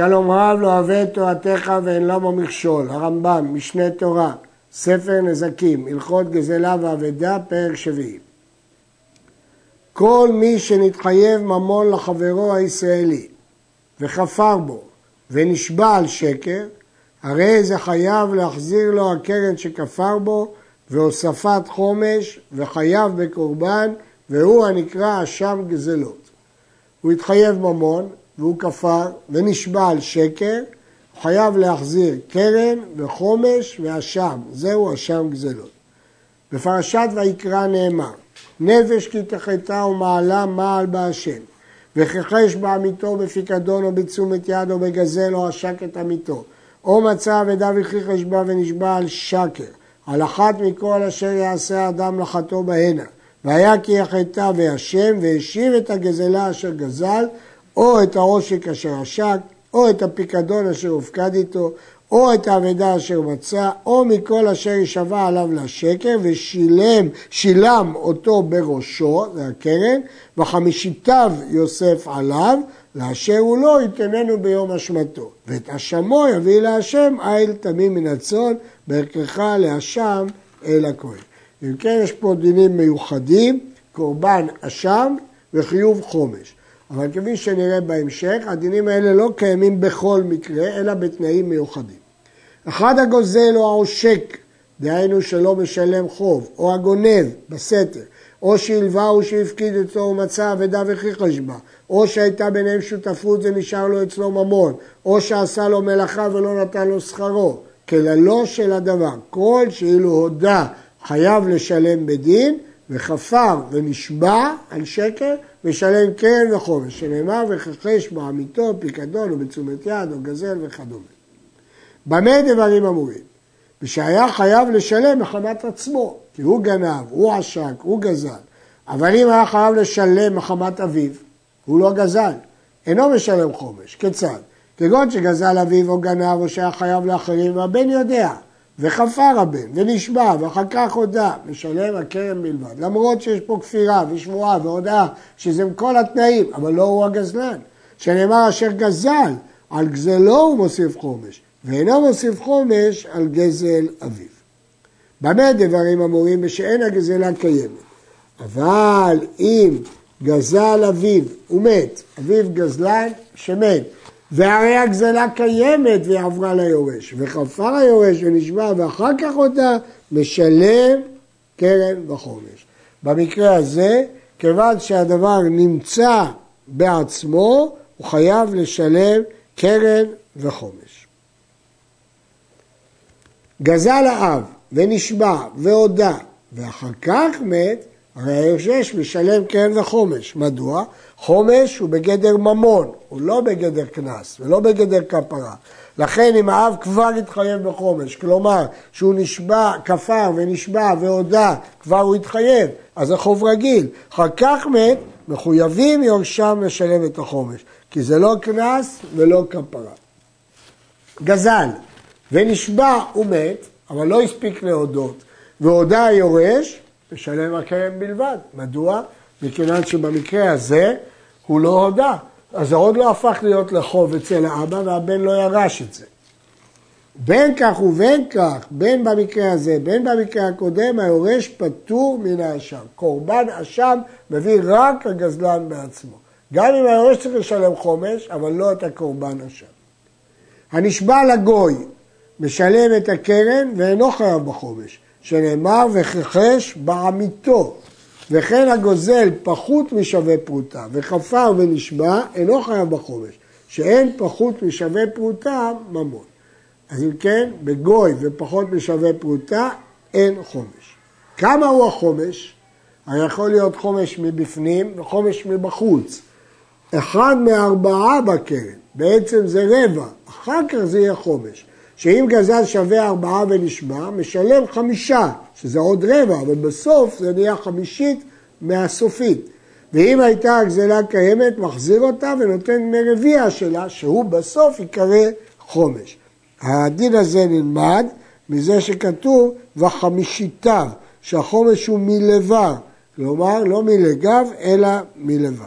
שלום רב לא אוהב את תורתך ואין למה מכשול, הרמב"ם, משנה תורה, ספר נזקים, הלכות גזלה ואבדה, פרק שביעי. כל מי שנתחייב ממון לחברו הישראלי וכפר בו ונשבע על שקר, הרי זה חייב להחזיר לו הקרן שכפר בו והוספת חומש וחייב בקורבן והוא הנקרא אשם גזלות. הוא התחייב ממון והוא כפר ונשבע על שקר, חייב להחזיר קרן וחומש ואשם, זהו אשם גזלות. בפרשת ויקרא נאמר, נפש כי תחתה ומעלה מעל בהשם, וכחש בעמיתו בפיקדון או בתשומת יד או בגזל או עשק את עמיתו, או מצא אבדה וכי חשבה ונשבע על שקר, על אחת מכל אשר יעשה אדם לחתו בהנה, והיה כי יחטא וישם והשיב את הגזלה אשר גזל, או את העושק אשר עשק, או את הפיקדון אשר הופקד איתו, או את האבדה אשר מצא, או מכל אשר יישבע עליו לשקר, ושילם, שילם אותו בראשו, זה הקרן, וחמישיתיו יוסף עליו, לאשר הוא לא יתננו ביום אשמתו. ואת אשמו יביא להשם איל תמים מן הצאן, בערכך לאשם אל הכהן. אם כן, יש פה דינים מיוחדים, קורבן אשם וחיוב חומש. אבל כפי שנראה בהמשך, הדינים האלה לא קיימים בכל מקרה, אלא בתנאים מיוחדים. אחד הגוזל או העושק, דהיינו שלא משלם חוב, או הגונב בסתר, או שהלווה או שהפקיד אצלו ומצא אבדה וכיחש בה, או שהייתה ביניהם שותפות ונשאר לו אצלו ממון, או שעשה לו מלאכה ולא נתן לו שכרו, כללו של הדבר. כל שאילו הודה חייב לשלם בדין, וכפר ונשבע על שקר, ושלם קרן וחומש, שנאמר וכחש בעמיתו, פיקדון או בתשומת יד או גזל וכדומה. במה דברים אמורים? ושהיה חייב לשלם מחמת עצמו, כי הוא גנב, הוא עשק, הוא גזל. אבל אם היה חייב לשלם מחמת אביו, הוא לא גזל, אינו משלם חומש. כיצד? כגון שגזל אביו או גנב או שהיה חייב לאחרים, והבן יודע, וחפר הבן, ונשבע, ואחר כך הודה, משלם הקרן בלבד. למרות שיש פה כפירה ושבועה והודאה, שזה כל התנאים, אבל לא הוא הגזלן. שנאמר אשר גזל, על גזלו הוא מוסיף חומש. ואינו מוסיף חומש על גזל אביו. במה דברים אמורים ושאין הגזלה קיימת? אבל אם גזל אביו ומת, אביו גזלן שמת, והרי הגזלה קיימת והיא עברה ליורש, וחפר היורש ונשבע ואחר כך אותה, משלם קרן וחומש. במקרה הזה, כיוון שהדבר נמצא בעצמו, הוא חייב לשלם קרן וחומש. גזל האב ונשבע והודה ואחר כך מת, הרי היושש משלם קרן וחומש. מדוע? חומש הוא בגדר ממון, הוא לא בגדר קנס ולא בגדר כפרה. לכן אם האב כבר התחייב בחומש, כלומר שהוא נשבע, כפר ונשבע והודה, כבר הוא התחייב, אז זה חוב רגיל. אחר כך מת, מחויבים יורשם לשלם את החומש, כי זה לא קנס ולא כפרה. גזל, ונשבע ומת, אבל לא הספיק להודות, והודה היורש, משלם הקרן בלבד. מדוע? מכיוון שבמקרה הזה הוא לא הודה. אז זה עוד לא הפך להיות לחוב אצל האבא והבן לא ירש את זה. בין כך ובין כך, בין במקרה הזה, בין במקרה הקודם, היורש פטור מן האשם. קורבן אשם מביא רק הגזלן בעצמו. גם אם היורש צריך לשלם חומש, אבל לא את הקורבן אשם. הנשבע לגוי משלם את הקרן ואינו חייב בחומש, שנאמר וכחש בעמיתו, וכן הגוזל פחות משווה פרוטה, וכפר ונשבע אינו חייב בחומש, שאין פחות משווה פרוטה ממון. אז אם כן, בגוי ופחות משווה פרוטה אין חומש. כמה הוא החומש? הרי יכול להיות חומש מבפנים וחומש מבחוץ. אחד מארבעה בקרן, בעצם זה רבע, אחר כך זה יהיה חומש. שאם גזל שווה ארבעה ונשבע, משלם חמישה, שזה עוד רבע, אבל בסוף זה נהיה חמישית מהסופית. ואם הייתה הגזלה קיימת, מחזיר אותה ונותן דמי רביע שלה, שהוא בסוף ייקרא חומש. הדין הזה נלמד מזה שכתוב וחמישיתיו, שהחומש הוא מלבר, כלומר לא מלגב אלא מלבר.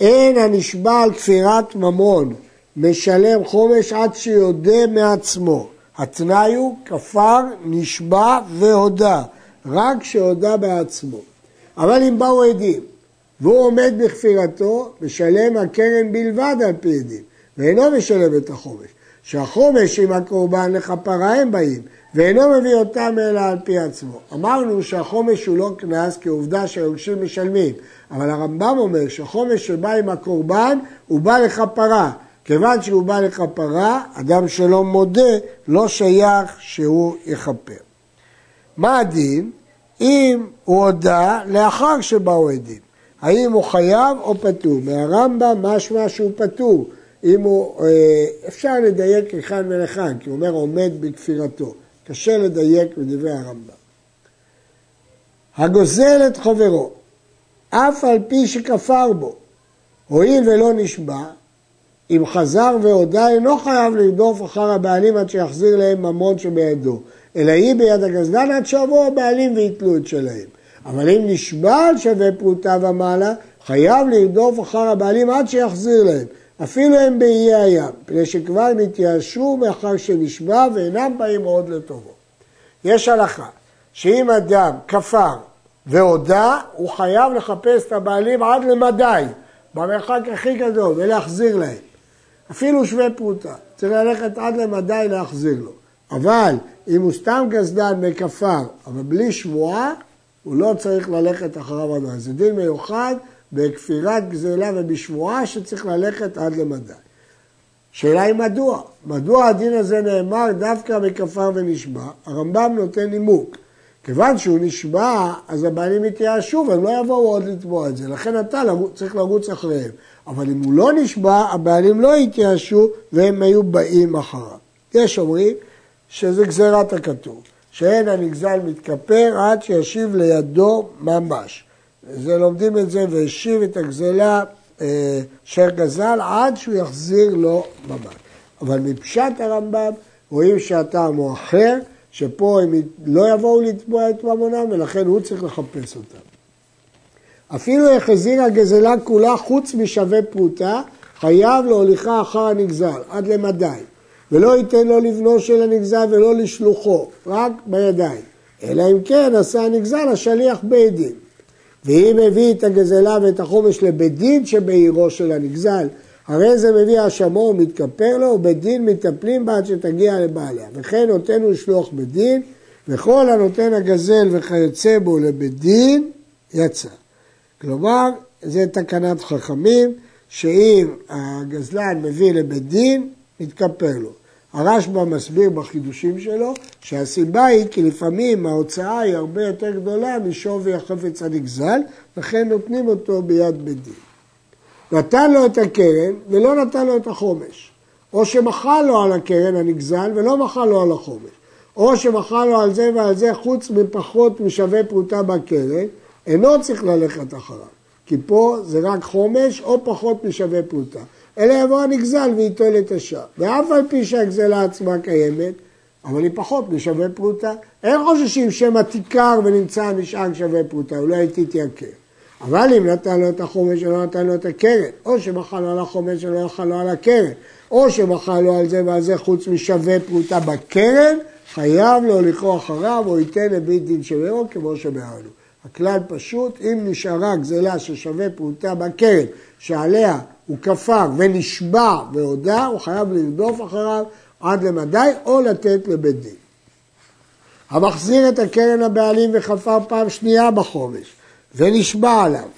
אין הנשבע על כפירת ממון משלם חומש עד שיודה מעצמו. התנאי הוא כפר, נשבע והודה, רק שהודה בעצמו. אבל אם באו עדים והוא עומד בכפירתו, משלם הקרן בלבד על פי עדים, ואינו משלם את החומש. שהחומש עם הקורבן לכפרה הם באים, ואינו מביא אותם אלא על פי עצמו. אמרנו שהחומש הוא לא קנס כי עובדה שהיורשים משלמים, אבל הרמב"ם אומר שהחומש שבא עם הקורבן הוא בא לכפרה. כיוון שהוא בא לכפרה, אדם שלא מודה לא שייך שהוא יכפר. מה הדין? אם הוא הודה לאחר שבאו עדים. האם הוא חייב או פטור? מהרמב"ם משמע שהוא פטור. אם הוא, אה, אפשר לדייק לכאן ולכאן, כי הוא אומר עומד בכפירתו. קשה לדייק בדברי הרמב"ם. הגוזל את חברו, אף על פי שכפר בו, הואיל ולא נשבע, אם חזר והודה אינו חייב לרדוף אחר הבעלים עד שיחזיר להם ממון שבידו, אלא היא ביד הגזלן עד שיבואו הבעלים ויתלו את שלהם. אבל אם נשבע על שווה פרוטה ומעלה, חייב לרדוף אחר הבעלים עד שיחזיר להם, אפילו הם באיי הים, פני שכבר נתייאשו מאחר שנשבע ואינם באים עוד לטובו. יש הלכה שאם אדם כפר והודה, הוא חייב לחפש את הבעלים עד למדי, במרחק הכי גדול, ולהחזיר להם. אפילו שווה פרוטה, צריך ללכת עד למדי להחזיר לו. אבל אם הוא סתם גזדן מכפר, אבל בלי שבועה, הוא לא צריך ללכת אחריו עד זה דין מיוחד בכפירת גזלה ובשבועה שצריך ללכת עד למדי. שאלה היא מדוע? מדוע הדין הזה נאמר דווקא בכפר ונשבע? הרמב"ם נותן נימוק. כיוון שהוא נשבע, אז הבעלים יתייאשו והם לא יבואו עוד לתבוע את זה. לכן אתה צריך לרוץ אחריהם. אבל אם הוא לא נשבע, הבעלים לא יתייאשו והם היו באים אחריו. יש אומרים שזה גזירת הכתוב, שאין הנגזל מתכפר עד שישיב לידו ממש. זה לומדים את זה והשיב את הגזלה אה, אשר גזל עד שהוא יחזיר לו ממש. אבל מפשט הרמב"ם רואים שהטעם הוא אחר, שפה הם לא יבואו לתבוע את ממונם ולכן הוא צריך לחפש אותם. אפילו החזיר הגזלה כולה חוץ משווה פרוטה, חייב להוליכה אחר הנגזל, עד למדי. ולא ייתן לו לבנו של הנגזל ולא לשלוחו, רק בידיים. אלא אם כן עשה הנגזל השליח בית דין. ואם הביא את הגזלה ואת החומש לבית דין שבעירו של הנגזל, הרי זה מביא האשמו ומתכפר לו, ובית דין מטפלים בה עד שתגיע לבעליה. וכן נותן הוא לשלוח בית דין, וכל הנותן הגזל וכיוצא בו לבית דין, יצא. כלומר, זה תקנת חכמים, שאם הגזלן מביא לבית דין, מתכפר לו. הרשב"א מסביר בחידושים שלו שהסיבה היא כי לפעמים ההוצאה היא הרבה יותר גדולה משווי החפץ הנגזל, לכן נותנים אותו ביד בית דין. נתן לו את הקרן ולא נתן לו את החומש. או שמכר לו על הקרן הנגזל ולא מכר לו על החומש. או שמכר לו על זה ועל זה חוץ מפחות משווה פרוטה בקרן, אינו צריך ללכת אחריו. כי פה זה רק חומש או פחות משווה פרוטה. אלא יבוא הנגזל וייטול את השאר. ואף על פי שהגזלה עצמה קיימת, אבל היא פחות משווה פרוטה. אין חוששים שמא תיכר ונמצא נשאר שווה פרוטה, אולי תתייקר. אבל אם נתן לו את החומש ולא נתן לו את הקרן, או שמכר לו על החומש ולא מכר לו על הקרן, או שמכר לו על זה ועל זה חוץ משווה פרוטה בקרן, חייב לו לקרוא אחריו או ייתן לבית דין שלו כמו שבהרנו. הכלל פשוט, אם נשארה גזלה ששווה פרוטה בקרן, שעליה הוא כפר ונשבע והודה, הוא חייב לרדוף אחריו עד למדי או לתת לבית דין. המחזיר את הקרן הבעלים וחפר פעם שנייה בחומש ונשבע עליו.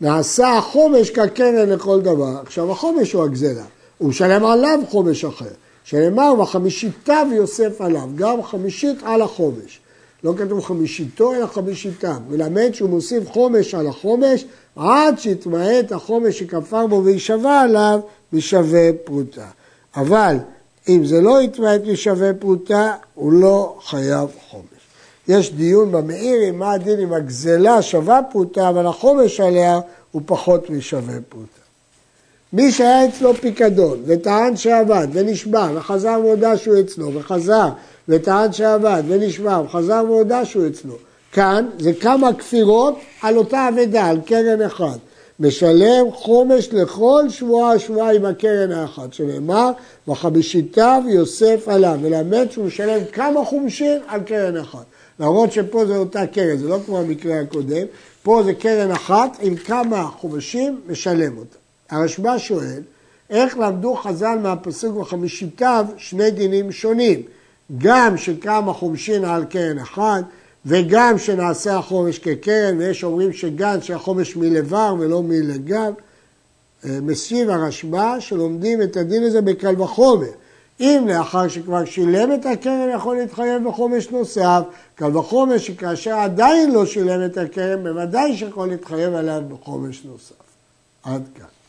נעשה החומש כקרן לכל דבר. עכשיו החומש הוא הגזלה, הוא משלם עליו חומש אחר. שנאמר וחמישיתיו יוסף עליו, גם חמישית על החומש. לא כתוב חמישיתו אלא חמישיתם, מלמד שהוא מוסיף חומש על החומש עד שיתמעט החומש שכפר בו ויישבע עליו בשווה פרוטה. אבל אם זה לא יתמעט משווה פרוטה, הוא לא חייב חומש. יש דיון במאיר עם מה הדין אם הגזלה שווה פרוטה, אבל החומש עליה הוא פחות משווה פרוטה. מי שהיה אצלו פיקדון וטען שעבד ונשבע וחזר והודה שהוא אצלו וחזר וטען שעבד ונשבע וחזר והודה שהוא אצלו כאן זה כמה כפירות על אותה אבדה, על קרן אחד משלם חומש לכל שבועה שבועה עם הקרן האחת, שנאמר, וחמישיתיו יוסף עליו, ולאמת שהוא משלם כמה חומשין על קרן אחת. למרות שפה זה אותה קרן, זה לא כמו המקרה הקודם, פה זה קרן אחת עם כמה חומשים, משלם אותה. הרשב"א שואל, איך למדו חז"ל מהפסוק וחמישיתיו שני דינים שונים? גם שכמה חומשין על קרן אחת, וגם שנעשה החומש כקרן, ויש אומרים שגם שהחומש מלבר ולא מלגב. אה, משיב הרשב"א שלומדים את הדין הזה בקל וחומר. אם לאחר שכבר שילם את הקרן יכול להתחייב בחומש נוסף, קל וחומר שכאשר עדיין לא שילם את הקרן, בוודאי שיכול להתחייב עליו בחומש נוסף. עד כאן.